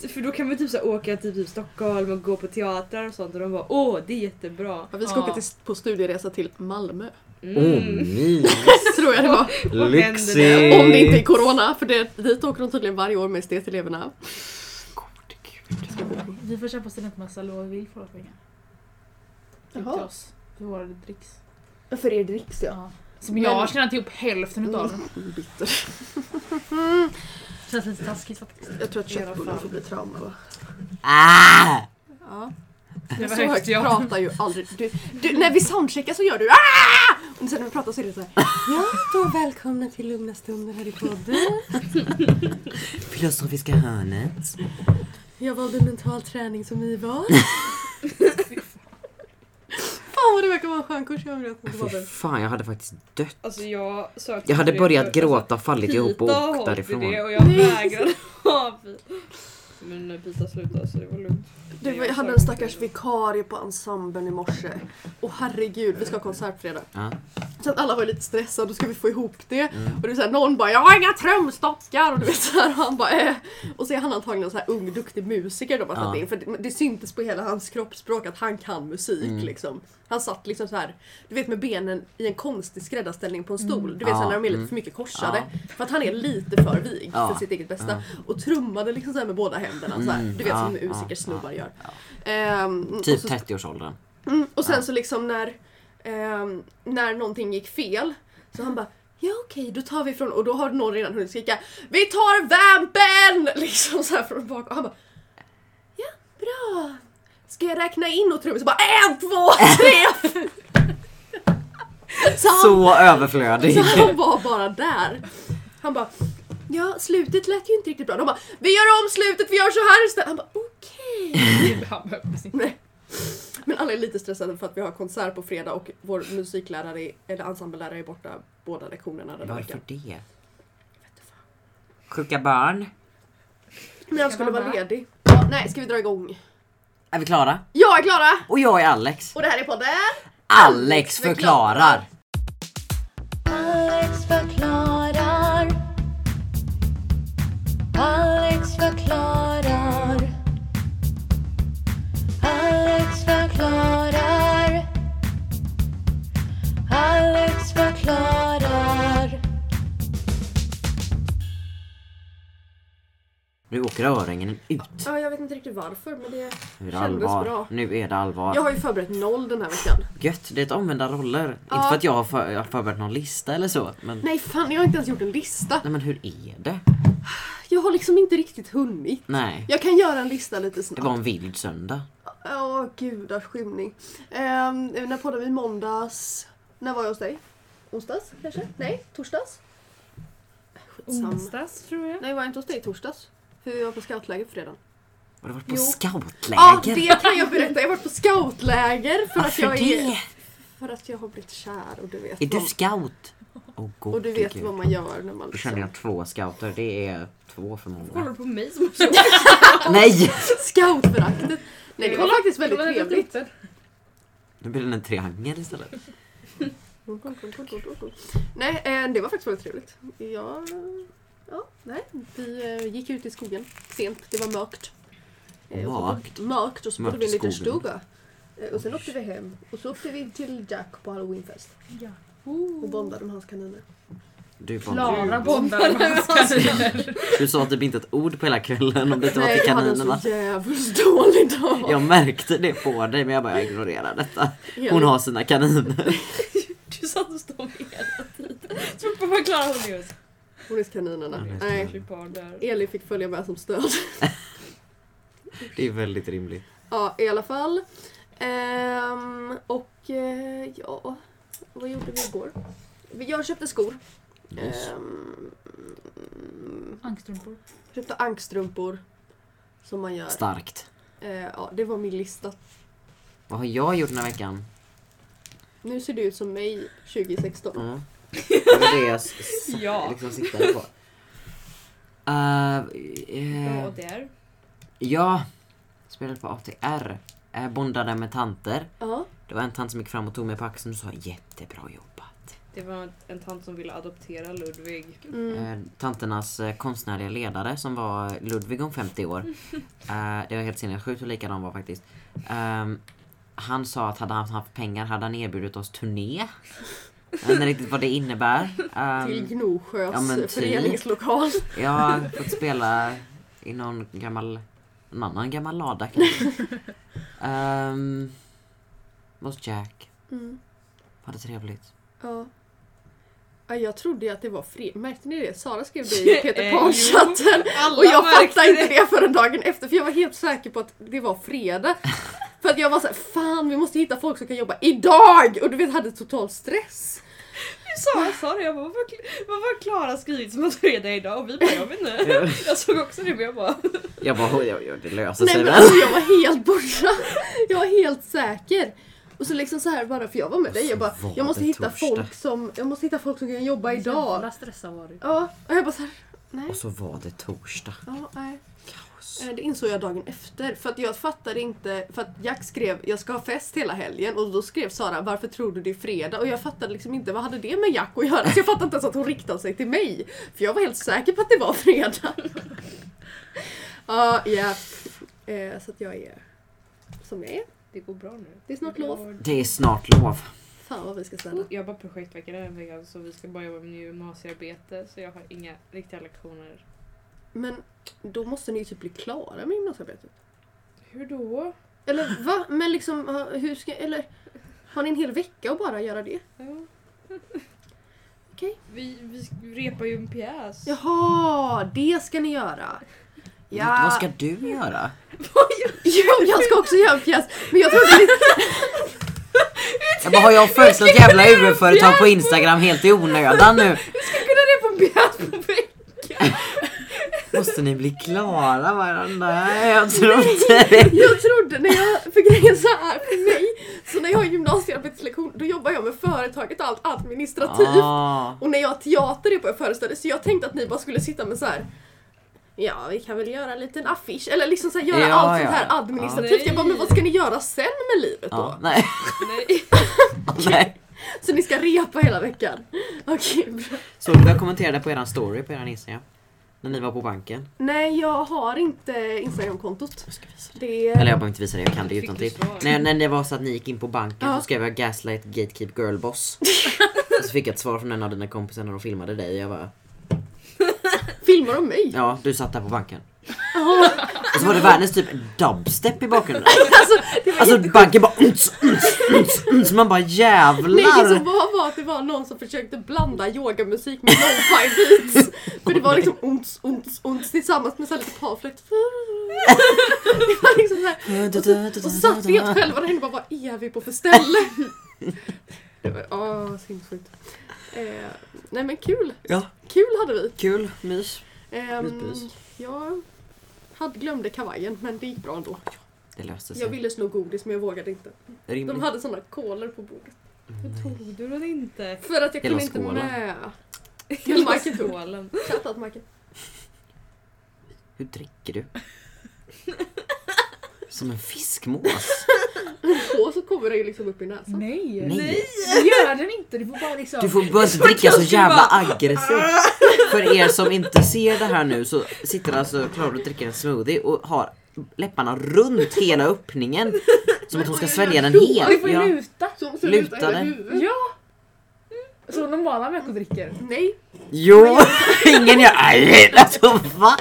för då kan man typ så här åka till typ Stockholm och gå på teatrar och sånt och de bara åh det är jättebra. Ja, vi ska Ja. åka till, på studieresa till Malmö. Mm. Åh, mys. Tror jag det var. Lyxigt! Om det inte är corona, för det, dit åker de tydligen varje år med esteteleverna. Vi får köpa studentmössa eller vad vi vill våra pengar. Till Jaha. oss. För våra dricks. För er dricks Ja. Som Men- jag har tjänat ihop hälften utav den. Mm, bitter. Känns lite taskigt faktiskt. Jag tror att köttbullar får bli trauma va? Ah! Ja. Det var så högt högt ja. pratar ju aldrig du, du, När vi soundcheckar så gör du ah! Och sen när vi pratar så är det så här. Ja, då välkomna till lugna stunder här i podden. Filosofiska hörnet. Jag valde mental träning som ni var. Fan vad det verkar vara en skön kurs jag har att det var Fy väl. fan, jag hade faktiskt dött. Alltså jag sökte Jag hade till det börjat för- gråta fallit ihop och Pita har åkt hållit i därifrån. Det och jag vägrade ha Pita. Men eh, Pita slutade så det var lugnt. Du, jag hade en stackars vikarie på ensemblen i morse. Och herregud, vi ska ha konsert fredag. Ja. Så att alla var lite stressade, då ska vi få ihop det. Mm. Och det är så här, någon bara “Jag har inga trumstockar” och du vet så här, och han bara eh. Och så är han antagligen en så här ung duktig musiker de har tagit Ja. in. För det, det syntes på hela hans kroppsspråk att han kan musik Mm. liksom. Han satt liksom så här, du vet med benen i en konstig skräddarställning på en stol. Du vet Ja, så när de är lite mm. för mycket korsade. För att han är lite för vig för sitt eget bästa. Och trummade liksom så med båda händerna. Så här. Mm. Du vet som musikersnubbar ja. Ehm, Typ och så- 30-årsåldern. Mm, och sen Ja. så liksom när, ehm, när någonting gick fel så han bara Ja okej, då tar vi från och då har någon redan hunnit skrika Vi tar vampen! Liksom så här från bak och han bara Ja, bra. Ska jag räkna in och trummor så bara en, två, tre! så, han, Så överflödig. så han var bara där. Han bara Ja, slutet lät ju inte riktigt bra. De bara Vi gör om slutet, vi gör så här istället. Han bara okej. Nej. Men alla är lite stressade för att vi har konsert på fredag och vår musiklärare, är- eller ensemblelärare är borta båda lektionerna den Varför veckan. det? Sjuka barn. Men jag Ska skulle vara ledig. Ja, nej, ska vi dra igång? Är vi klara? Jag är Klara! Och jag är Alex. Och det här är podden Alex förklarar. Alex förklarar. Nu åker öringen ut. Ja, jag vet inte riktigt varför men det det kändes allvar. bra. Nu är det allvar. Jag har ju förberett noll den här veckan. Gött, det är ett omvända roller. Ja. Inte för att jag har, för, jag har förberett någon lista eller så. Men, Nej fan, jag har inte ens gjort en lista. nej men hur är det? Jag har liksom inte riktigt hunnit. Nej. Jag kan göra en lista lite Det snabbt. var en vild söndag. Åh gudars skymning. Ehm, när poddade vi måndags? När var jag hos dig? Onsdags kanske? Nej, torsdags? Skitsamma. Onsdags tror jag. Nej, var jag inte hos dig torsdags? För vi var på scoutläger på fredagen. Har du varit på Jo. scoutläger? Ja, det kan jag berätta. Jag har varit på scoutläger för att Varför jag är... det? För att jag har blivit kär och du vet, Är du vad, scout? Åh gode och du vet gud. vad man gör när man Då liksom... känner jag två scouter, det är två för Kollar många. du på mig som har Nej! Scoutföraktet! Nej, det var faktiskt väldigt den trevligt. är. Nu blir det en triangel istället. Nej, eh, det var faktiskt väldigt trevligt. Ja, ja nej, vi eh, gick ut i skogen sent. Det var mörkt. Eh, Mörkt? Mörkt och så bodde vi i en liten stuga. Eh, Och sen åkte vi hem och så åkte vi till Jack på halloweenfest Ja. och bondade med hans kaniner. Du, Klara bondar med hans kaniner. du sa typ inte ett ord på hela kvällen om det inte var Nej, till jag hade en kaninerna. så jävligt dålig dag. Jag märkte det på dig men jag bara ignorerar detta. Hon har sina kaniner. Du satt och stod med hela tiden. Så man klara hon är Hon är kaninerna. Ja, Nej. Elin fick följa med som stöd. Det är väldigt rimligt. Ja, i alla fall. Ehm, och eh, ja, vad gjorde vi igår? Jag köpte skor. Yes. Ehm, Ankstrumpor. köpte ankstrumpor. Som man gör. Starkt. Eh, ja, det var min lista. Vad har jag gjort den här veckan? Nu ser det ut som mig 2016. Ja. Det var det jag Ja. liksom siktade på. Uh, Ja, eh, är. jag spelade på ATR. Uh, bondade med tanter. Ja. Det var en tant som gick fram och tog mig på axeln och sa jättebra jobbat. Det var en tant som ville adoptera Ludvig. Mm. Eh, tanternas eh, konstnärliga ledare som var Ludvig om 50 år. Eh, det var helt sinnessjukt hur lik han var faktiskt. Ehm, han sa att hade han haft pengar hade han erbjudit oss turné. Jag vet inte riktigt vad det innebär. Ehm, Till Gnosjös ja, men typ. föreningslokal. jag har fått spela i någon gammal, en annan gammal lada kanske. um, hos Jack. Mm. Var det trevligt? Ja. Ja, jag trodde ju att det var fredag. Märkte ni det? Sara skrev det i Peter Eh, Pan-chatten. Alla Och jag fattade inte det förrän dagen efter för jag var helt säker på att det var fredag. För att jag var såhär, fan vi måste hitta folk som kan jobba IDAG! Och du vet, hade total stress. sa, jag sa det, jag bara varför, har Klara skrivit som att fredag idag? Och vi bara jag vet inte. Jag såg också det men jag bara Jag bara, oj, oj, oj, det löser Nej sig men väl. alltså jag var helt borta. Jag var helt säker. Och så liksom så här bara, för jag var med dig, jag bara, var jag måste hitta torsdag. folk som, jag måste hitta folk som kan jobba idag. Jävla stressad var du. Ja, och jag bara såhär, nej. Och så var det torsdag. Ja, nej. Eh, Det insåg jag dagen efter. För att jag fattade inte, för att Jack skrev jag ska ha fest hela helgen och då skrev Sara varför tror du det är fredag? Och jag fattade liksom inte vad hade det med Jack att göra? Så jag fattade inte ens att hon riktade sig till mig. För jag var helt säker på att det var fredag. Ja, ja. Eh, Så att jag är som jag är. det går bra nu. Det är snart lov. Det är snart lov. Fan vad vi ska ställa. Jag bara projektvecka den veckan så vi ska bara jobba med gymnasiearbete så jag har inga riktiga lektioner. Men då måste ni ju typ bli klara med gymnasiearbetet. Hur då? Eller va? Men liksom, hur ska, eller har ni en hel vecka att bara göra det? Ja. Okej. Vi, vi repar ju en pjäs. Jaha, det ska ni göra. Ja. Vad ska du göra? Jo, jag ska också göra en pjäs. Men jag trodde ni... Jag bara, har jag följt något jävla UF-företag på Instagram helt i onödan nu? Vi ska kunna repa en pjäs på veckan! Måste ni bli klara varandra? Nej, jag tror inte det. Jag trodde när jag... För grejen så här för mig. Så när jag har gymnasiearbetslektion då jobbar jag med företaget och allt administrativt. Ah. Och när jag har teater är på jag föreställde så jag tänkte att ni bara skulle sitta med så här. Ja, vi kan väl göra en liten affisch eller liksom så här, göra Ja, allt ja. sånt här administrativt. Ja. Jag bara, men vad ska ni göra sen med livet då? Ja, nej, Nej. nej. Så ni ska repa hela veckan? Okej, bra. Så jag kommenterade på eran story på eran Instagram. När ni var på banken. Nej, jag har inte Instagramkontot. Jag ska visa det. Det Eller jag behöver inte visa det, jag kan det utan till. När, när det var så att ni gick in på banken Ja. så skrev jag gaslight gatekeep girlboss. Och så fick jag ett svar från en av dina kompisar när de filmade dig. Jag bara, filmar de mig? ja du satt där på banken. Och så var det världens typ dubstep i bakgrunden. Alltså, Alltså jätte- banken bara uns, uns, uns, uns. Man bara Nej, det som jävlar. var var att det var någon som försökte blanda yogamusik med lo-fi beats. För det var liksom ont, ont, ont tillsammans med så här lite parflöjt. Det var liksom här. Och så satt vi helt själva där inne och bara, vad är vi på för ställe? Det var, åh, sinnessjukt. Eh, nej men kul, Ja, kul hade vi. kul, mys. Ehm, Myspys. jag hade glömde kavajen men det gick bra ändå. Det löste Jag sig. ville sno godis men jag vågade inte. De Rimligt. hade såna kolor på bordet. Tog du den inte? För att jag Hela kunde inte skålen. med. Hela skålen. Shoutout Michael. Hur dricker du? Som en fiskmås. Och så kommer det ju liksom upp i näsan. Nej! Nej. Det gör den inte. Du får bara liksom... Du får bara inte dricka så jävla aggressivt. För er som inte ser det här nu så sitter alltså Klara och dricker en smoothie och har läpparna runt hela öppningen. Som att hon ska svälja den Du får helt. ju luta. Ser Luta den. Ja! Så normala människor dricker. Nej. Jo, ingen gör... Alltså va?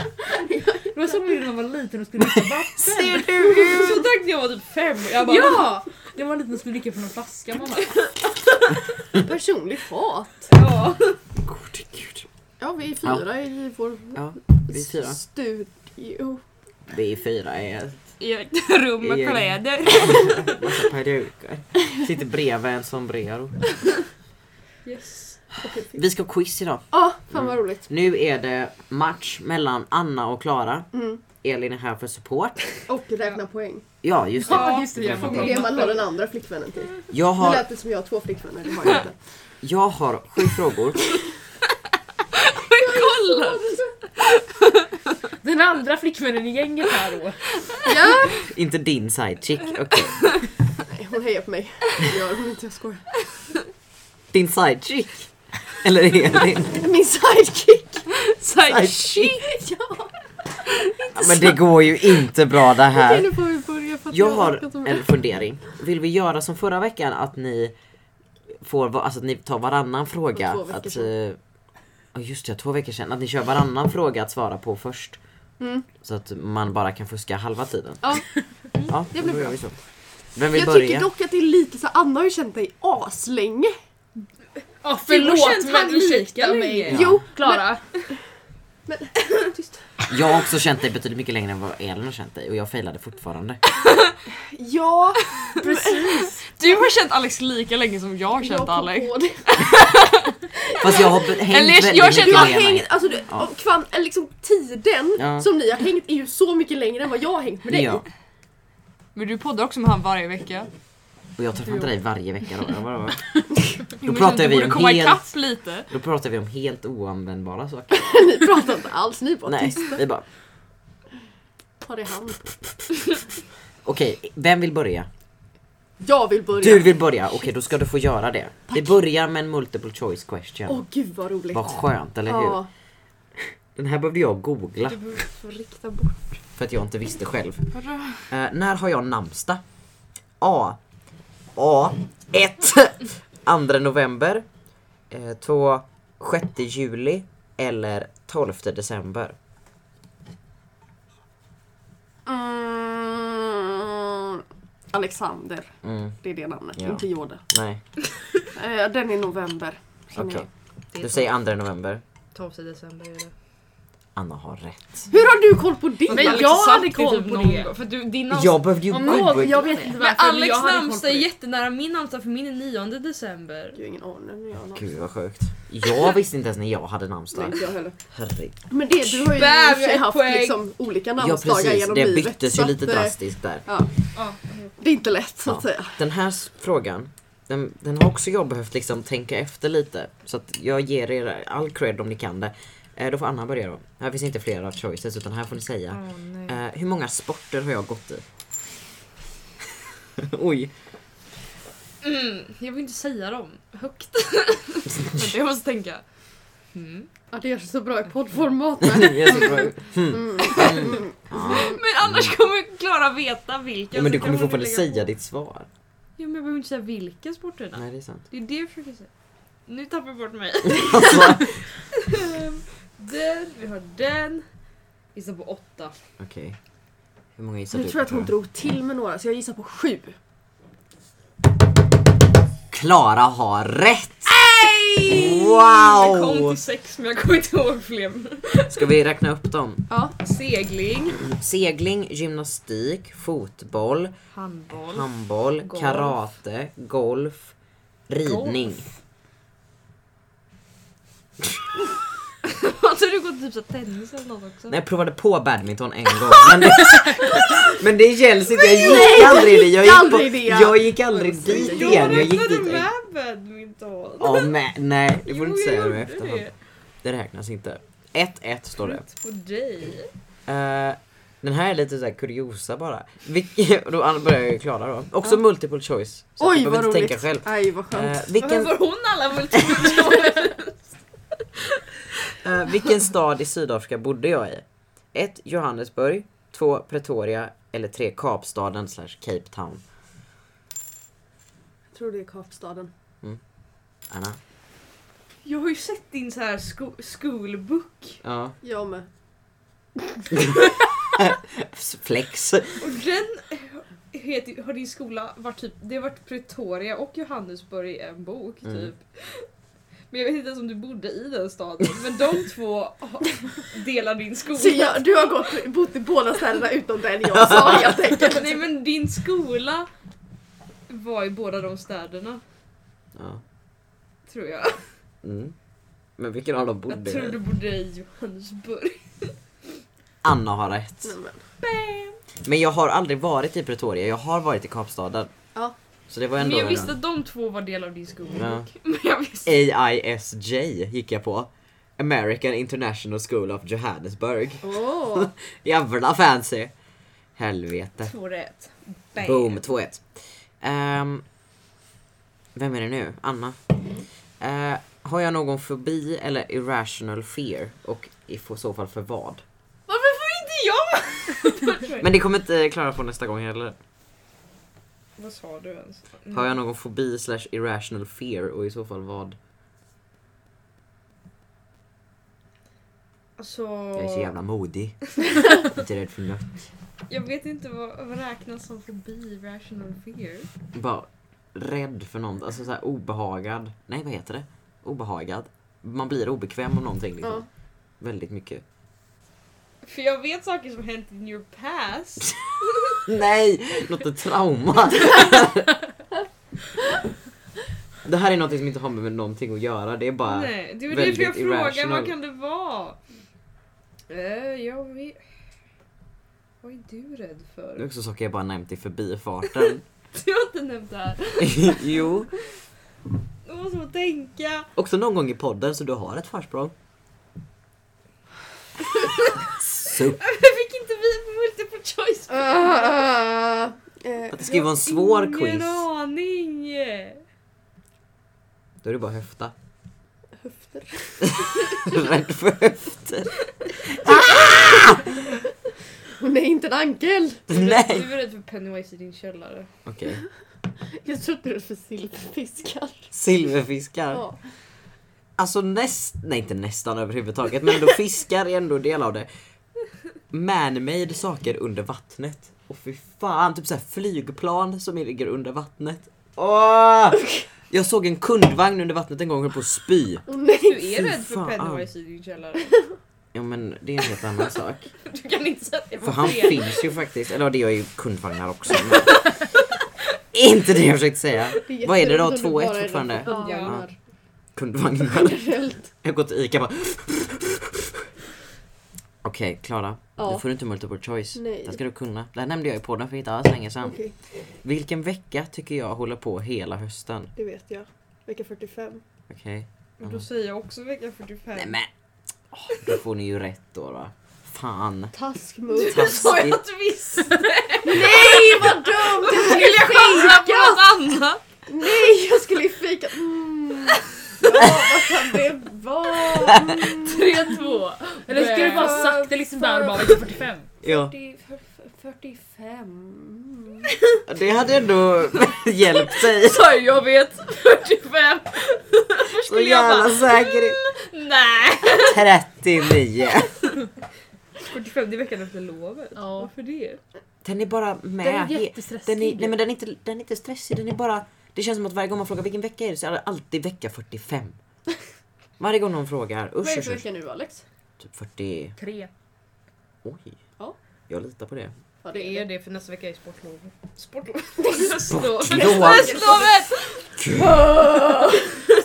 Det var som när man var liten och skulle dricka vatten. Ser du ut? Så drack när jag var typ fem. Jag bara, Ja! När man var liten och skulle dricka från en flaska. Man bara, Personligt hat. ja. Gode gud. Ja, vi är fyra i vår Ja, vi är fyra. studio. Vi är fyra i ett I ett rum med Igen. kläder. massa peruker. Sitter bredvid en sombrero. Yes. Vi ska ha quiz idag. Ja, fan vad roligt. Nu är det match mellan Anna och Klara. Mm. Elin är här för support. Och räkna poäng. Ja, just det. Ja, just det, Det är det man har den andra flickvännen till. Jag Nu har, lät det som jag har två flickvänner, det har jag inte. jag har sju frågor. Kolla! Den andra flickvännen i gänget här då. Ja! Inte din sidechick. Okej. Nej, hon hejar på mig. Det gör hon inte, jag skojar. Din sidechick? Eller Elin? Min sidekick! Sidechick! ja! Ja, men det går ju inte bra det Okej, här. nu får vi börja för att Jag orkar har en fundering. Vill vi göra som förra veckan att ni får, va- alltså att ni tar varannan fråga? Två veckor Att, eh, ja just det, två veckor sedan. Att ni kör varannan fråga att svara på först. Mm. Så att man bara kan fuska halva tiden. Ja. Ja, det då blir gör bra. vi så. Vem vill Jag börja? tycker dock att det är lite så Anna har ju känt dig aslänge. Har förlåt men han ursäkta mig. Ja. Jo, Klara. men... Tyst. Jag har också känt dig betydligt mycket längre än vad Elin har känt dig och jag failade fortfarande. Ja, Du har känt Alex lika länge som jag har känt jag Alex. Fast jag har hängt Eller väldigt jag mycket känner- Du har med hängt, alltså du, Ja. liksom tiden Ja. som ni har hängt är ju så mycket längre än vad jag har hängt med dig. Ja. Men du poddar också med han varje vecka. Och jag träffar inte dig varje vecka då. Jag bara, men pratar vi om helt- lite. då pratar vi om helt oanvändbara saker. Ni pratar inte alls, ni är bara Nej, tysta. vi bara Ta det i hand. okej, vem vill börja? Jag vill börja. Du vill börja, okej då ska du få göra det. Vi börjar med en multiple choice question. Åh gud vad roligt. Vad skönt, eller hur? Ja. Den här behövde jag googla Du få rikta bort. för att jag inte visste själv. Eh, när har jag namnsdag? A. A. 1. 2 november. 2. 6 juli. Eller 12 december. Mm, Alexander, Mm, det är det namnet, Ja. inte Jode. nej, Eh, den är november. okej. jag. Du säger 2 november. 12 december är det. Anna har rätt. Hur har du koll på det? Men jag hade koll koll på det. det. För du, din namns- Jag behövde ju googla. jag vet inte varför men Alex namnsdag är det. jättenära min namnsdag för min är 9 december. Jag har ingen aning. när jag har namnsdag. Gud vad sjukt. Jag visste inte ens när jag hade Nej, namnsdag. inte jag heller. Herregud. Men det, du har ju ett haft poäng. liksom olika Ja namnsdagar precis, genom det livet. byttes så ju att, lite eh, drastiskt där. Ja, Ja. det är inte lätt så att Ja. säga. Den här frågan, den, den har också jag behövt liksom tänka efter lite. Så att jag ger er all cred om ni kan det. Eh, då får Anna börja då. Här finns inte flera choices utan här får ni säga. Nej. Eh, hur många sporter har jag gått i? Oj. Mm, jag vill inte säga dem högt. Men det måste tänka. Mm. Ja, det görs så bra i poddformat bra. Mm. Mm. Men annars kommer Klara veta vilka. ja men du kommer fortfarande säga ditt svar. Ja men jag behöver inte säga vilka sporter det är. Nej det är sant. Det är det jag försöker säga. Nu tappar jag bort mig. Den, vi har den. Gissa på åtta. Okej. Hur många gissar Nu du tror jag att på, hon drog till med några så jag gissar på sju. Klara har rätt! Jag kom Wow! till sex men jag kommer inte ihåg fler. Ska vi räkna upp dem? Ja. Segling, Segling, gymnastik, fotboll, handboll. handboll, Golf. karate, golf, ridning. Har du gått typ så tennis eller något också? Nej, jag provade på badminton en gång. Men det, men det känns inte, jag gick aldrig dit. Jag gick, aldrig på, jag gick aldrig Jag dit igen. Jag gick dit med badminton. Ja, men nej, det får du inte säga nu i efterhand. det. Räknas inte. 1-1 står det. På dig. Eh, den här är lite såhär kuriosa bara. Då börjar jag ju klara då. Också Ja. multiple choice. Så Oj vad roligt. tänka själv. Aj vad skönt. Varför vilken, får hon alla multiple eh, vilken stad i Sydafrika bodde jag i? 1. Johannesburg 2. Pretoria eller 3. Kapstaden slash Cape Town. Jag tror det är Kapstaden. Anna? Jag har ju sett din så här sko- schoolbook. Ja. Jag med. Flex. Och den heter, har din skola varit typ, det har varit Pretoria och Johannesburg i en bok Mm. Men jag vet inte ens om du bodde i den staden. Men de två delar din skola. Så jag, du har gått, bott i båda städerna utom den jag sa helt enkelt. Nej men din skola var i båda de städerna. Ja. Tror jag. Mm. Men vilken av dem bodde Jag tror du i? bodde i Johannesburg. Anna har rätt. Nej, men. Bam! Men jag har aldrig varit i Pretoria, jag har varit i Kapstaden. Så det var Men ändå... jag visste att de två var del av din skolbok. Ja. Men AISJ gick jag på. American International School of Johannesburg. Åh. Jävla fancy! Helvete. två rätt. Bam. Boom, 2-1. Ehm, vem är det nu? Anna? Eh, har jag någon fobi eller irrational fear? Och i så fall för vad? Varför får inte jag? Men det kommer inte Klara på nästa gång heller. Vad sa du ens? Har jag någon fobi slash irrational fear och i så fall vad? Alltså, Jag är så jävla modig. inte rädd för något. jag vet inte vad, vad räknas som fobi, rational fear. Bara rädd för något, alltså såhär obehagad. Nej vad heter det? Obehagad. Man blir obekväm om någonting liksom. Ja. Väldigt mycket. För jag vet saker som hänt in your past. Nej! Är trauma. det här är något som inte har med någonting att göra. Det är bara... Nej, det var därför jag irrational. vad kan det vara? Uh, jag vet... Vad är du rädd Det är för? också saker jag bara nämnt i förbifarten. Du har inte nämnt det här. jo. Jag måste bara tänka. Också någon gång i podden så du har ett försprång. Sup. Jag fick inte vi multiple choice. Uh, uh, Att det ska ju vara en svår Ingen quiz. aning. Då är det bara höfta. höfter. Rädd för höfter. Och nej, inte en ankel! Nej! Du är rädd för Pennywise i din källare. Okej. Jag trodde du var för silverfiskar. Silverfiskar. Ja. Alltså näst, nej inte nästan överhuvudtaget men ändå fiskar är ändå del av det. Man-made saker under vattnet. Och fy fan, typ såhär flygplan som ligger under vattnet. Åh! Jag såg en kundvagn under vattnet en gång och höll på att spy. Oh, nej. Du är rädd för fan. Pennywise i din källare. Ja men det är en helt annan sak. Du kan inte säga att det För var han fel. finns ju faktiskt, eller det gör ju kundvagnar också. Men... inte det jag försökte säga. Det är Vad är det då? jätteroligt om du 2-1 bara är rädd fortfarande? för hundvagnar. Kundvagnar. Jag går till ICA bara... Okej, Klara. Ja. Nu får du inte multiple choice. Nej. Det ska du kunna. Det här nämnde jag i podden för inte alls länge sedan. Okej, Vilken vecka tycker jag håller på hela hösten? det vet jag. Vecka 45. Okej. Men Då säger jag också vecka 45. Nej men. Åh, då får ni ju rätt då. då. Fan. Taskmust. Du sa ju att du visste! Nej vad dumt! Jag skulle Skulle jag chansa på fika! något annat? Nej jag skulle ju fika! Mm. Ja vad kan det vara? Mm. 3-2. Eller ska du bara det liksom där och bara vecka 45? Ja, 40, 45. Mm. det hade ändå hjälpt dig. Sa ju jag vet 45. Först Så jävla bara säker. nej. 39. 45 det är veckan efter lovet. Ja. Varför det? Den är bara med. Den är jättestressig. Den är, nej men den är, inte, den är inte stressig, den är bara... Det känns som att varje gång man frågar vilken vecka är det så är det alltid vecka 45. Varje gång någon frågar, Vad är det för vecka nu Alex? Typ 40... Tre. Oj. Ja. Jag litar på det. Ja Det är det för nästa vecka är sportlov. Sportlov. Sportlov. Höstlovet!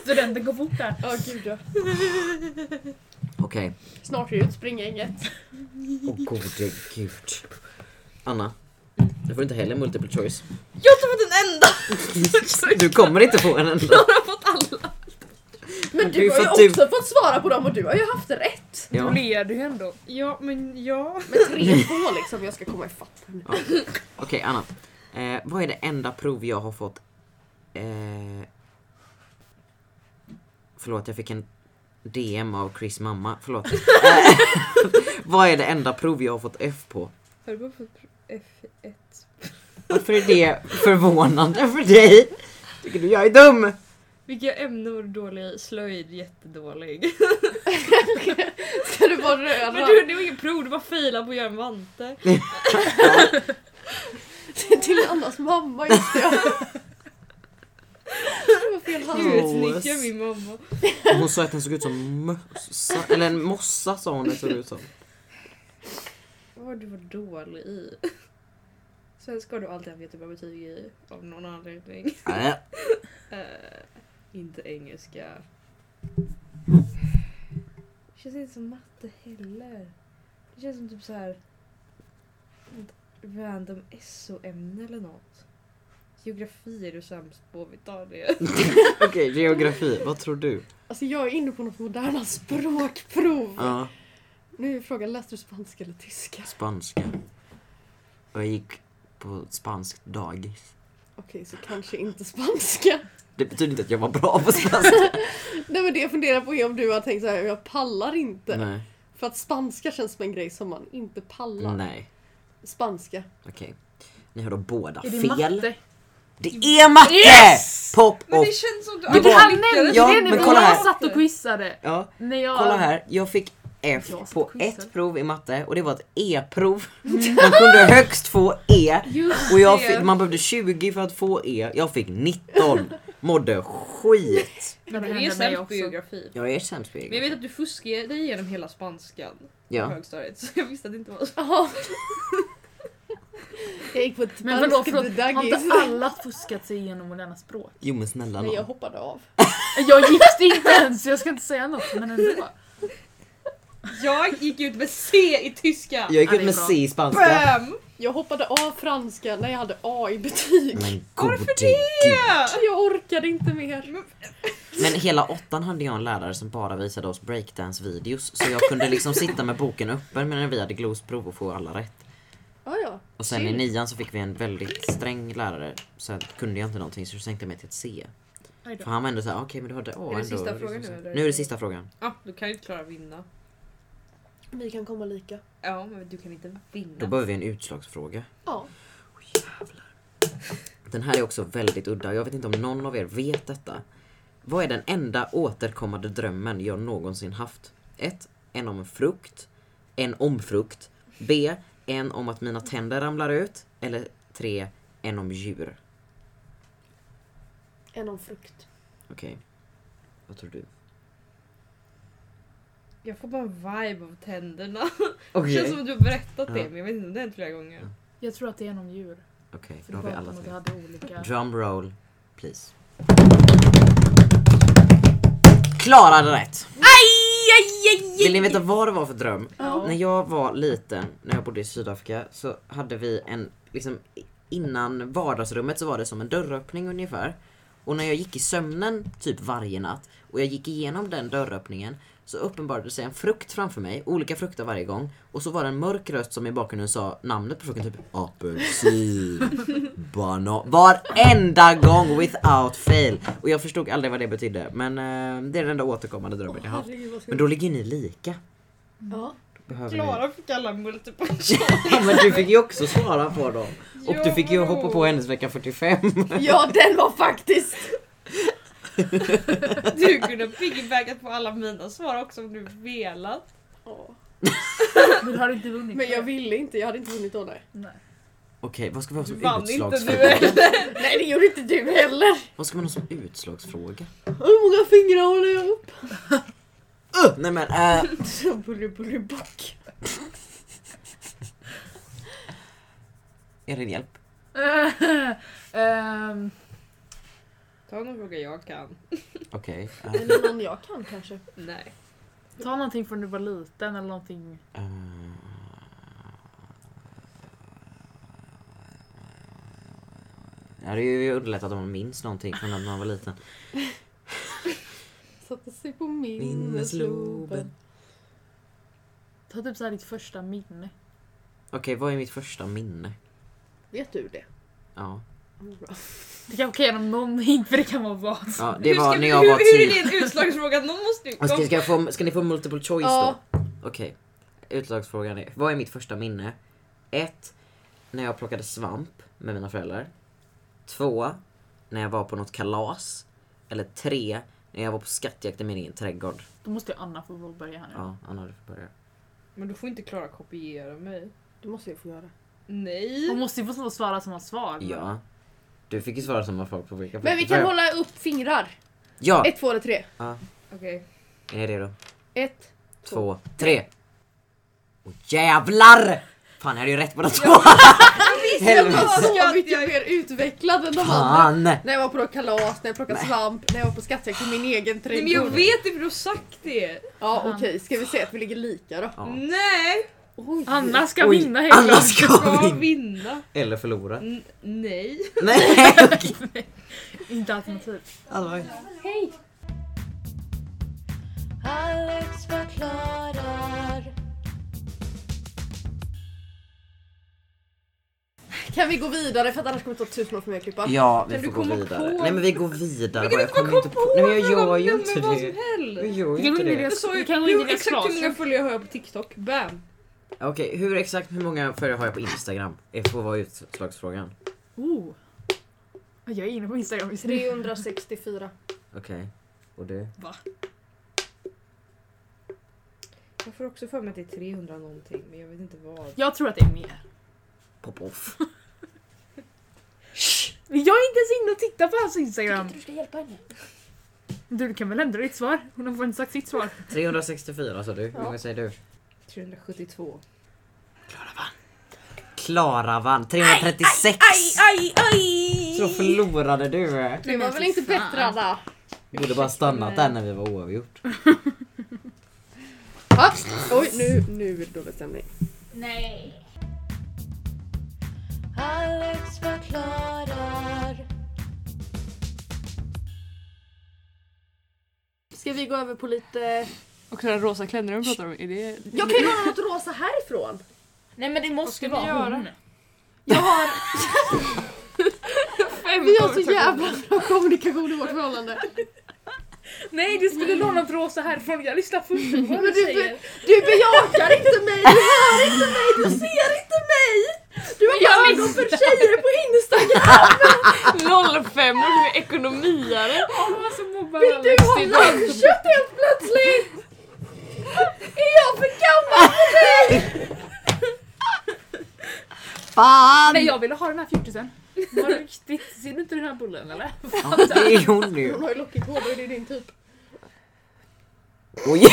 Studenten går fort där. Ja gud ja. Okej. Snart är det ut springgänget. Åh gode gud. Anna. Du får inte heller multiple choice. Jag enda! Du kommer inte få en enda. Jag har fått alla. Men du du har ju typ- också fått svara på dem och du har ju haft rätt. Du Ja. leder ju ändå. Ja men ja. Med 3-2 liksom, jag ska komma ifatt nu. Okej Anna. Eh, vad är det enda prov jag har fått... Eh, förlåt jag fick en DM av Chris mamma. Förlåt. Eh, vad är det enda prov jag har fått F på? Har du bara fått F1? Varför är det förvånande för dig? Tycker du jag är dum? Vilka ämnen var du dålig i? Slöjd jättedålig. Ska du vara röra? Men du, det var inget prov, du bara failade på att göra en vante. Till Annas mamma, just det. ja. Det var fel hand. Du utnyttjar min mamma. Hon sa att den såg ut som mössa, eller en mossa sa hon det såg ut som. Vad du var dålig i? Sen ska du alltid ha jättebra betyg i av någon anledning. Äh, Eh, inte engelska. Det känns inte som matte heller. Det känns som typ så här random SO-ämne eller något. Geografi är du sämst på, vi tar det. Okej, geografi. Vad tror du? Alltså jag är inne på något moderna språkprov. Ja, Nu är frågan, läste du spanska eller tyska? spanska. Och jag gick på spanskt dagis. Okej, så kanske inte spanska. Det betyder inte att jag var bra på spanska. Nej men det jag funderar på är om du har tänkt så här, jag pallar inte. Nej. För att spanska känns som en grej som man inte pallar. Nej. Spanska. Okej. Ni har då båda Är det fel. matte? Det är matte! Yes! Pop Men och... det känns som du Det Men var- han lyckades. nämnde Ja, det men när kolla jag här. satt och quizade. Ja, När jag... kolla här. Jag fick F på ett prov i matte och det var ett E-prov. Man kunde högst få E. Just Och jag fick, man behövde 20 för att få E. Jag fick 19. Mådde skit. Det Men du är sämst på geografi. Jag är sämst på Men jag vet att du fuskade dig igenom hela spanskan på Ja. högstadiet. Så jag visste att det inte var så. Jag gick på ett Men vadå, förlåt, har inte alla fuskat sig igenom moderna språk? Jo men snälla Nej jag nån. hoppade av. Jag gick det inte ens, så jag ska inte säga något, men ändå. Jag gick ut med C i tyska. Jag gick ut med. C i spanska. Bam! Jag hoppade av franska när jag hade A i betyg. Men gode gud. Jag orkade inte mer. Men hela åttan hade jag en lärare som bara visade oss breakdance-videos. Så jag kunde liksom sitta med boken öppen medan vi hade glosprov och få alla rätt. Ja, ja. Och sen i nian så fick vi en väldigt sträng lärare. Så kunde jag inte någonting så sänkte jag mig till ett C. Då. För han var ändå såhär, okej men du hade A Är det ändå. sista frågan nu, eller? Nu är det sista frågan. Ja, du kan ju inte klara att vinna. Vi kan komma lika. Ja, men du kan inte vinna. Då behöver vi en utslagsfråga. Ja. Den här är också väldigt udda. Jag vet inte om någon av er vet detta. Vad är den enda återkommande drömmen jag någonsin haft? 1. En om en frukt. En om frukt. B. En om att mina tänder ramlar ut. Eller 3. En om djur. En om frukt. Okej. Vad tror du? Jag får bara en vibe av tänderna. Okej. Det känns som att du har berättat det, men jag vet inte om det har hänt flera gånger. Jag tror att det är någon djur. Okej, För då du har vi alla tre. hade olika... Drum roll, please. Klara hade rätt! Vill ni veta vad det var för dröm? Ja. När jag var liten, när jag bodde i Sydafrika, så hade vi en, liksom innan vardagsrummet så var det som en dörröppning ungefär. Och när jag gick i sömnen typ varje natt och jag gick igenom den dörröppningen så uppenbarade sig en frukt framför mig, olika frukter varje gång. Och så var det en mörk röst som i bakgrunden sa namnet på frukten, typ apelsin, banan. Varenda gång without fail. Och jag förstod aldrig vad det betydde. Men eh, det är den enda återkommande drömmen jag haft. Men då ligger ni lika. Ja. Klara fick alla multiple Ja men du fick ju också svara på dem. Och Ja, du fick ju hoppa på hennes vecka 45. ja, den var faktiskt... Du kunde piggybackat på alla mina svar också om du velat. Ja. Men du har inte vunnit. Men jag ville inte, jag hade inte vunnit av det. Nej. Okej, vad ska vi ha Du som vann inte du utslagsfråga? heller. Nej det gjorde inte du heller. Vad ska man ha som utslagsfråga? Hur många fingrar håller jag upp? Uh, nej men, äh, Så bully bully bock. är det en hjälp? Ehm, Ta någon fråga jag kan. Okej. äh, Eller någon jag kan kanske. Nej. ta någonting från när du var liten eller någonting. äh, Ja, det är ju underlättat om man minns någonting från när man var liten. Satte sig på minnesloben. Ta typ såhär ditt första minne. Okej, vad är mitt första minne? Vet du det? Ja. Det kan ge dem någon hint för det kan vara vad. ja det hur var ska när jag hur, var Hur är typ... det en utslagsfråga? Någon måste ju... Ska, ska, jag få, ska ni få multiple choice Ja. då? Okej. Utslagsfrågan är, vad är mitt första minne? Ett, När jag plockade svamp med mina föräldrar. Två, När jag var på något kalas. Eller tre, När jag var på skattjakt i min egen trädgård. Då måste ju Anna få börja här nu. Ja, Anna du får börja. Men du får inte klara kopiera mig. Det måste jag få göra. Nej. Hon måste ju få svara som har svar. Ja. Du fick ju svara samma sak på vilka Men vi kan hålla upp fingrar. Ja! Ett, två eller tre. Okej. Är ni redo? Ett. Två, tre! Åh jävlar! Fan jag hade ju rätt på de två! Helvete! Så mycket mer utvecklad än de andra. Fan! När jag var på kalas, när jag plockade Nej. svamp, när jag var på skattjakt i min egen Nej men jag trädgård. vet det för du har sagt det. Ja okej, ska vi se att vi ligger lika då? Ja. Nej. Oj. Anna ska Oj, vinna helt Anna klart. ska Ska vinna! vinna. Eller förlora. N- nej. Nej okej. Inte alternativ. Hej! Alex förklarar. Kan vi gå vidare för att annars kommer det ta tusen år för mig att klippa? Ja, vi Kan får du gå komma vidare. på- Nej men vi går vidare. Vi kan bara. inte bara kommer komma på Nej men jag gör ju inte det. Jag gör ju inte det. Jag sa ju Vi kan gå in i hur, deras exakt hur många följare har jag på TikTok? Bam! Okej, hur exakt hur många följare har jag på Instagram? Det får vara utslagsfrågan. Oh. Jag är inne på Instagram visserligen. 364. Okej. Och du? Jag får också för mig att det är 300 någonting men jag vet inte vad. Jag tror att det är mer. Pop-off. Jag är inte ens inne och tittar på hans Instagram. Du ska hjälpa henne. Du, kan väl ändra ditt svar? Hon har inte sagt sitt svar. 364 sa du. Hur många säger du? 372. Klara vann. 336! Aj, aj! Så förlorade du. Det var väl inte bättre Anna? Borde bara stannat där när vi var oavgjort. Oj, nu, nu är det dålig stämning. Nej. Alex förklarar. Ska vi gå över på lite... Och den rosa klänningen pratar om, är det... Jag kan ju låna något rosa härifrån. Nej men det måste vara göra? hon. Jag har... Vi har så jävla bra kommunikation i vårt förhållande. Nej du skulle låna något rosa härifrån, jag lyssnar först på vad du du, säger. du bejakar inte mig, du hör inte mig, du ser inte mig! Du har Jag ögon för tjejer på Instagram! 05 och du är ekonomiare. Vill du ha lammkött helt plötsligt? Är jag för gammal för dig? Fan! Nej jag ville ha den här fjortisen. Var det riktigt? Ser du inte den här bullen eller? Ja, det är hon ju. Hon har ju lockigt hår, då är det din typ. Oj!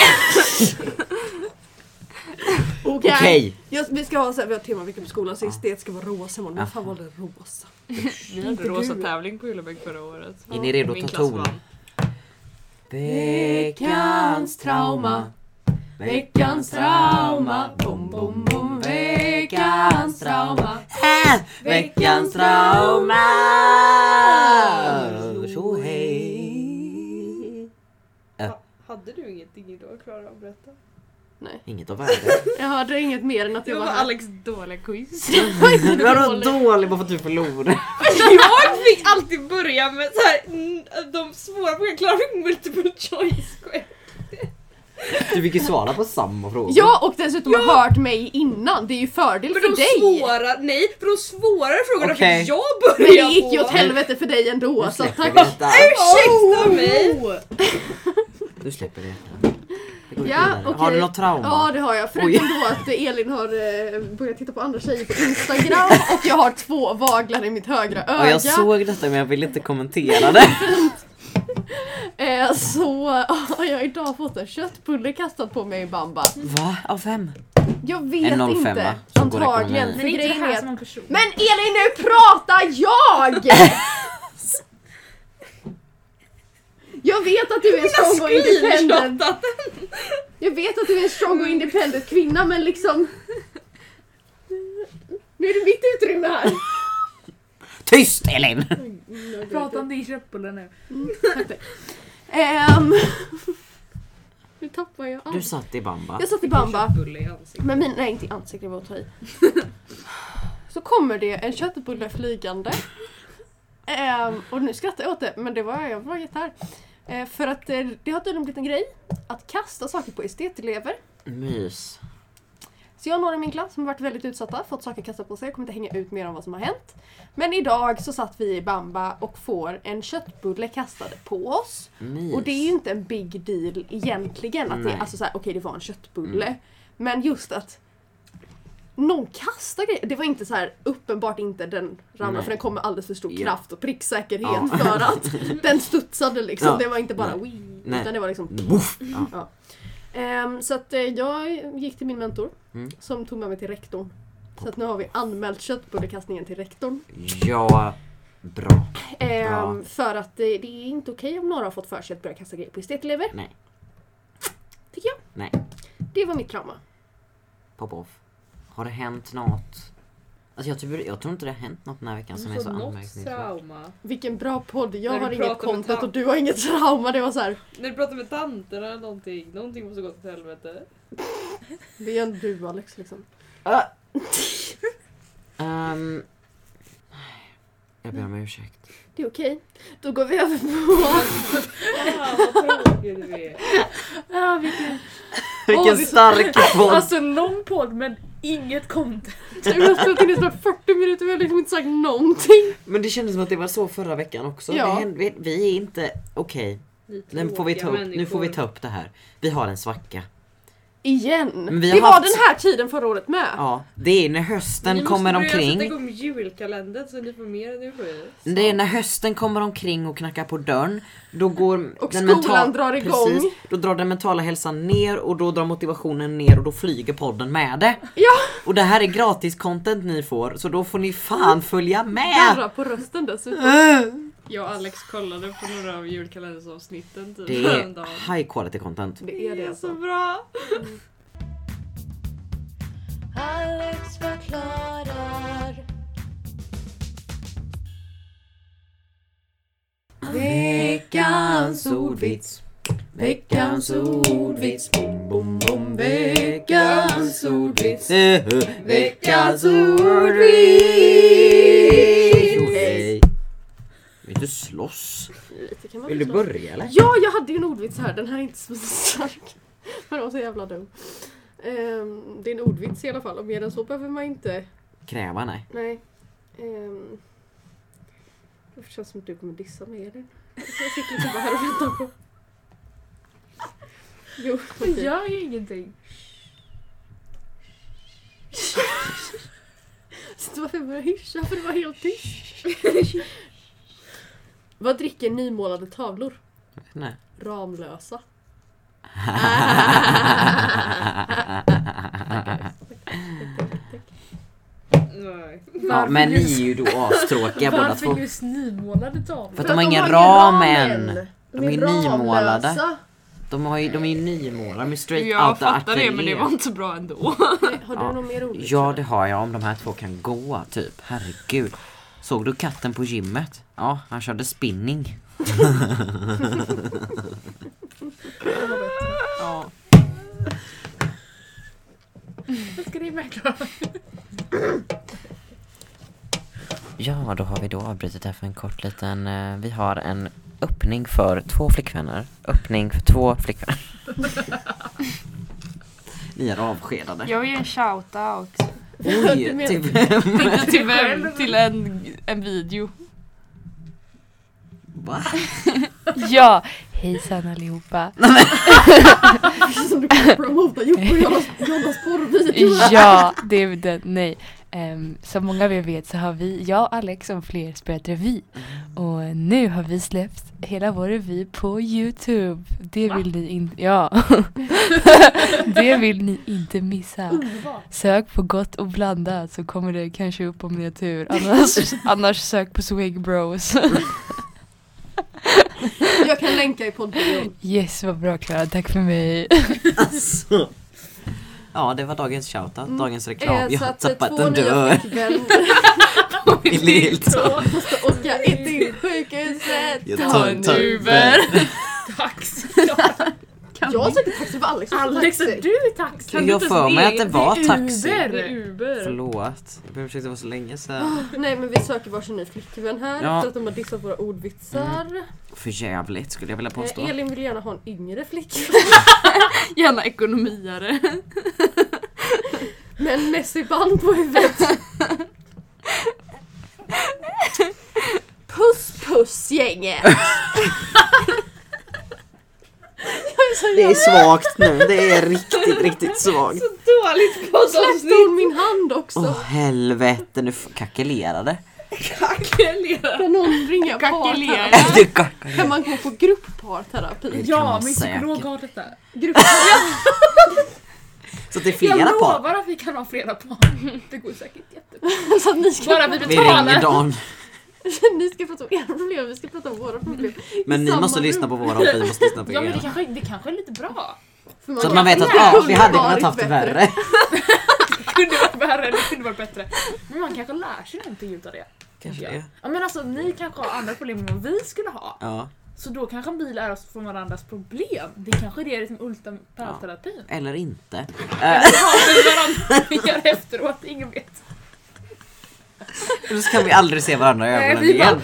Okej. Okej. Ja, vi ska ha så här, vi har temavecka på skolan så estet ska vara rosa imorgon. Vem fan valde rosa? Vi hade rosa tävling på Ullebäck förra året. Är ni redo Min att ta klass ton? vann. Veckans trauma Veckans trauma Bom, bom, bom Veckans trauma äh, Veckans trauma Så hej Ha- Hade du ingenting idag Klara att berätta? Inget av värde. Jag hörde inget mer än att Det jag var var här. Alex dåliga quiz. Vadå dålig bara för att du förlorade? jag fick alltid börja med så här, mm, de svåra frågorna. Klara fick multiple choice. Du fick ju svara på samma fråga. Ja och dessutom har hört mig innan, det är ju fördel Men för de dig. svåra, nej, för de svårare frågorna Okej. fick jag Men börja det gick ju åt helvete för dig Nu ändå så släpper tack. Ursäkta mig! Nu släpper går Ja, vidare. Har du något trauma? Ja det har jag, förutom då att Elin har eh, börjat titta på andra tjejer på Instagram och jag har två vaglar i mitt högra Ja, öga. jag såg detta men jag vill inte kommentera det. Eh, så har jag idag fått en köttbulle kastad på mig i bamba. Va? Av vem? Jag vet En 05, inte. va? Som går Antagligen. ekonomi. För Men inte det grejen här är som att... en person. Men Elin nu pratar jag! Jag vet att du är en strong och independent. Jag vet att du är en strong och independent kvinna men liksom... Nu är det mitt utrymme här. Tyst Elin! Prata om din köttbulle nu. Ehm, Nu tappar jag Du allt. satt i bamba. Jag satt i bamba. Men min, nej inte i ansiktet, det var att ta i. Så kommer det en köttbulle flygande. Ehm, och nu skrattar jag åt det, men det var jag var jättehär. Eh, för att eh, det har tydligen blivit en grej att kasta saker på estetelever. Mys. Så jag och några i min klass som har varit väldigt utsatta, fått saker kastade på sig. Jag kommer inte hänga ut mer om vad som har hänt. Men idag så satt vi i bamba och får en köttbulle kastad på oss. Mys. Och det är ju inte en big deal egentligen. Att det, alltså såhär, okej det var en köttbulle. Mm. Men just att någon kastar grejer. Det var inte så här uppenbart inte den ramlade för den kom med alldeles för stor Ja. kraft och pricksäkerhet Ja. för att den studsade liksom. Ja. Det var inte bara wii, utan det var liksom Woof. Ja. Ehm, så att eh, jag gick till min mentor Mm. som tog med mig till rektorn. Så att nu har vi anmält köttbullekastningen till rektorn. ja, bra. Ehm, Bra. för att det, det är inte okej om några har fått för sig att börja kasta grejer på estetelever. Nej. Tycker jag. Nej. Det var mitt trauma. Pop off. Har det hänt något? Alltså jag, typ, jag tror inte det har hänt något den här veckan som är så anmärkningsvärt. trauma. Vilken bra podd. Jag När har du inget pratar med content tant- och du har inget trauma. Det var så här. När du pratar med tanterna eller någonting, någonting måste gått åt helvete. Det är en du Alex liksom. Ehm, Jag ber om ursäkt. Det är okej. Då går vi över på... Ah, vad tråkig du är. Ja, vilken, Vilken det- stark podd! alltså lång podd men inget content. Vi har spelat in i snart 40 minuter och vi har liksom inte sagt någonting. Men det kändes som att det var så förra veckan också. Ja. Det hände, vi, vi är inte... Okej, Ni nu, får vi ta tråkiga upp- nu får vi människor. ta upp det här. Vi har en svacka. Igen. Det har var haft- den här tiden förra året med. Ja, det är när hösten Ni kommer måste börja sätta omkring. igång julkalendern så ni får mer energi. Det är när hösten kommer omkring och knackar på dörren. Då går Och den skolan drar igång. Precis, då drar den mentala hälsan ner och då drar motivationen ner och då flyger podden med det. Ja. Och det här är gratis content ni får så då får ni fan följa med! Darra på rösten dessutom. Jag och Alex kollade på några av julkalendersavsnitten typ Det är häromdagen. high quality content. Det är det så alltså. bra! Alex förklarar. Veckans ordvits. Veckans ordvits. Bom, bom, bom. Veckans ordvits. Veckans ordvits. Slåss? Lite kan man Vill du slå. börja eller? Ja, jag hade ju en ordvits här. Den här är inte så stark. Men den var så jävla dum. Ehm, det är en ordvits i alla fall och mer än så behöver man inte. Kräva nej. Nej. Um, det känns som att du kommer dissa mig Elin. Jag sitter liksom bara här och väntar på. Jo, Jag okej. gör ju ingenting. Så varför började jag hyscha? För det var helt tyst. Vad dricker nymålade tavlor? nej. Ramlösa. Nej. Ja, men ni är ju då astråkiga båda Varför två. just nymålade tavlor? För att de har ingen ram än. De är nymålade. ramlösa. De, har ju, de är ju nymålade, de är straight Jag out the fattar det men det ateljé. var inte bra ändå. Nej, Har du Ja. någon mer ordvits? Ja det har jag om de här två kan gå typ. Herregud. Såg du katten på gymmet? Ja, han körde spinning. ja. Klara? ja, då har vi då avbrutit här för en kort liten... eh, vi har en öppning för två flickvänner. Öppning för två flickvänner. Ni är avskedade. Jag vill ge en shout-out. Oj, menar- till vem? till vem? Till en, en video. Va? Ja, hejsan allihopa. Som du kan promota Jocke och Jonas porrvideo. Ja, det är den, nej. Um, som många av er vet så har vi, jag, Alex och fler spelat revy. Och nu har vi släppt hela vår revy på Youtube. Det vill ni inte, ja. det vill ni inte missa. Sök på gott och blandat så kommer det kanske upp om ni har tur. Annars, annars sök på Swig Bros. Jag kan länka i poddbion. Yes, vad bra Klara, tack för mig. Alltså. Ja, det var dagens shoutout, dagens reklam. Eh, Jag så har eh, tappat en dörr. flickvänner i Lilltorp. måste åka in till sjukhuset. Jag Ta tar en en tar- Uber. Tax. Jag sökt taxi för Alex. Alex, är taxi. du i taxi? Jag har för mig att det var taxi. Uber. Uber. Förlåt. Jag ber om ursäkt, det var så länge sedan. Nej men vi söker varsin ny flickvän här Ja. efter att de har dissat våra ordvitsar. För jävligt skulle jag vilja påstå. Eh, Elin vill gärna ha en yngre flickvän. Gärna ekonomiare. Med en Messi-band på huvudet. Puss puss gänget! Jag så Det är svagt nu. Det är riktigt, riktigt svagt. Dåligt Släppte poddavsnitt. hon min hand också? Åh helvete, nu kackelerade. Kan någon ringa Kackelera. kackar. Kan man gå på gruppparterapi? Kan Ja, min psykolog har detta. Grupp... Så det är Jag flera par. lovar att vi kan ha flera par. Det går säkert jättebra. så att ni ska, Bara vi Vi ringer betalar. Dan. ni ska prata om era problem, vi ska prata om våra problem. Men ni måste rum. lyssna på våra och vi måste lyssna på Ja men det era. kanske, det kanske är lite bra. För Så att man vet att ja, vi hade kunnat haft det värre. Det kunde varit värre, det kunde varit bättre. Men man kanske lär sig någonting utav det. Kanske Ja. det. Ja men alltså ni kanske har andra problem än vad vi skulle ha. Ja. Så då kanske vi lär oss från varandras problem. Det kanske är det som ultimata Ja. terapin. Eller inte. Eller har vi varandra mer efteråt, ingen vet. Och så kan vi aldrig se varandra i ögonen bara- igen.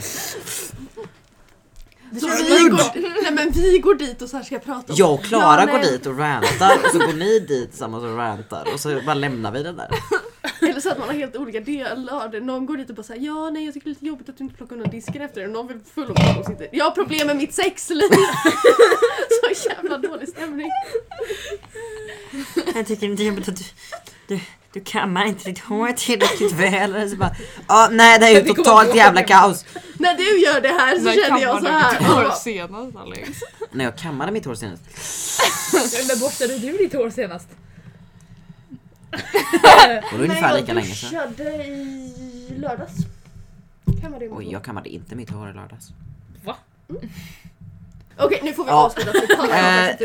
Så vi går, nej men vi går dit och så här ska prata om Jag och Klara Ja, går nej. dit och rantar och så går ni dit tillsammans och rantar och så bara lämnar vi den där. Eller så att man har helt olika delar. Någon går dit och bara säger ja nej jag tycker det är lite jobbigt att du inte plockar undan disken efter dig. Och någon vill full och och sitter jag har problem med mitt sexliv. så jävla dålig stämning. Jag tycker inte jobbigt att du, du, du kammar inte ditt hår tillräckligt väl. Och så bara, ja nej det är ju totalt jävla kaos. När du gör det här så När känner jag så här. kammar du ja. ditt senast Alex? När jag kammade mitt hår senast. När borstade du ditt hår senast? Och det är ungefär lika länge sedan. duschade i lördags. Det Oj jag kammade inte mitt hår i lördags. Okej nu får vi Ja. avsluta Eh,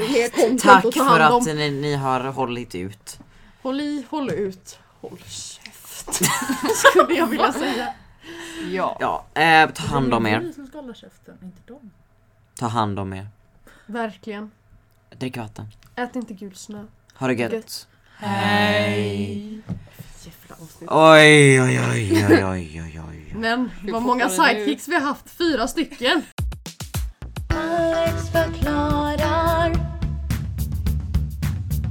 jag Tack för att ni, ni har hållit ut. Håll i, håll ut, håll käft. Skulle jag vilja säga. Ja. Ja, eh, ta hand om Det är er. vi som ska hålla käften, inte dem. Ta hand om er. Verkligen. Drick vatten. Ät inte gul snö. Ha det gött. Gött. Hej! Jävla avsnitt. Oj, oj, oj, oj, oj, oj, oj. Men vad många var det nu? sidekicks vi har haft. Fyra stycken. Alex förklarar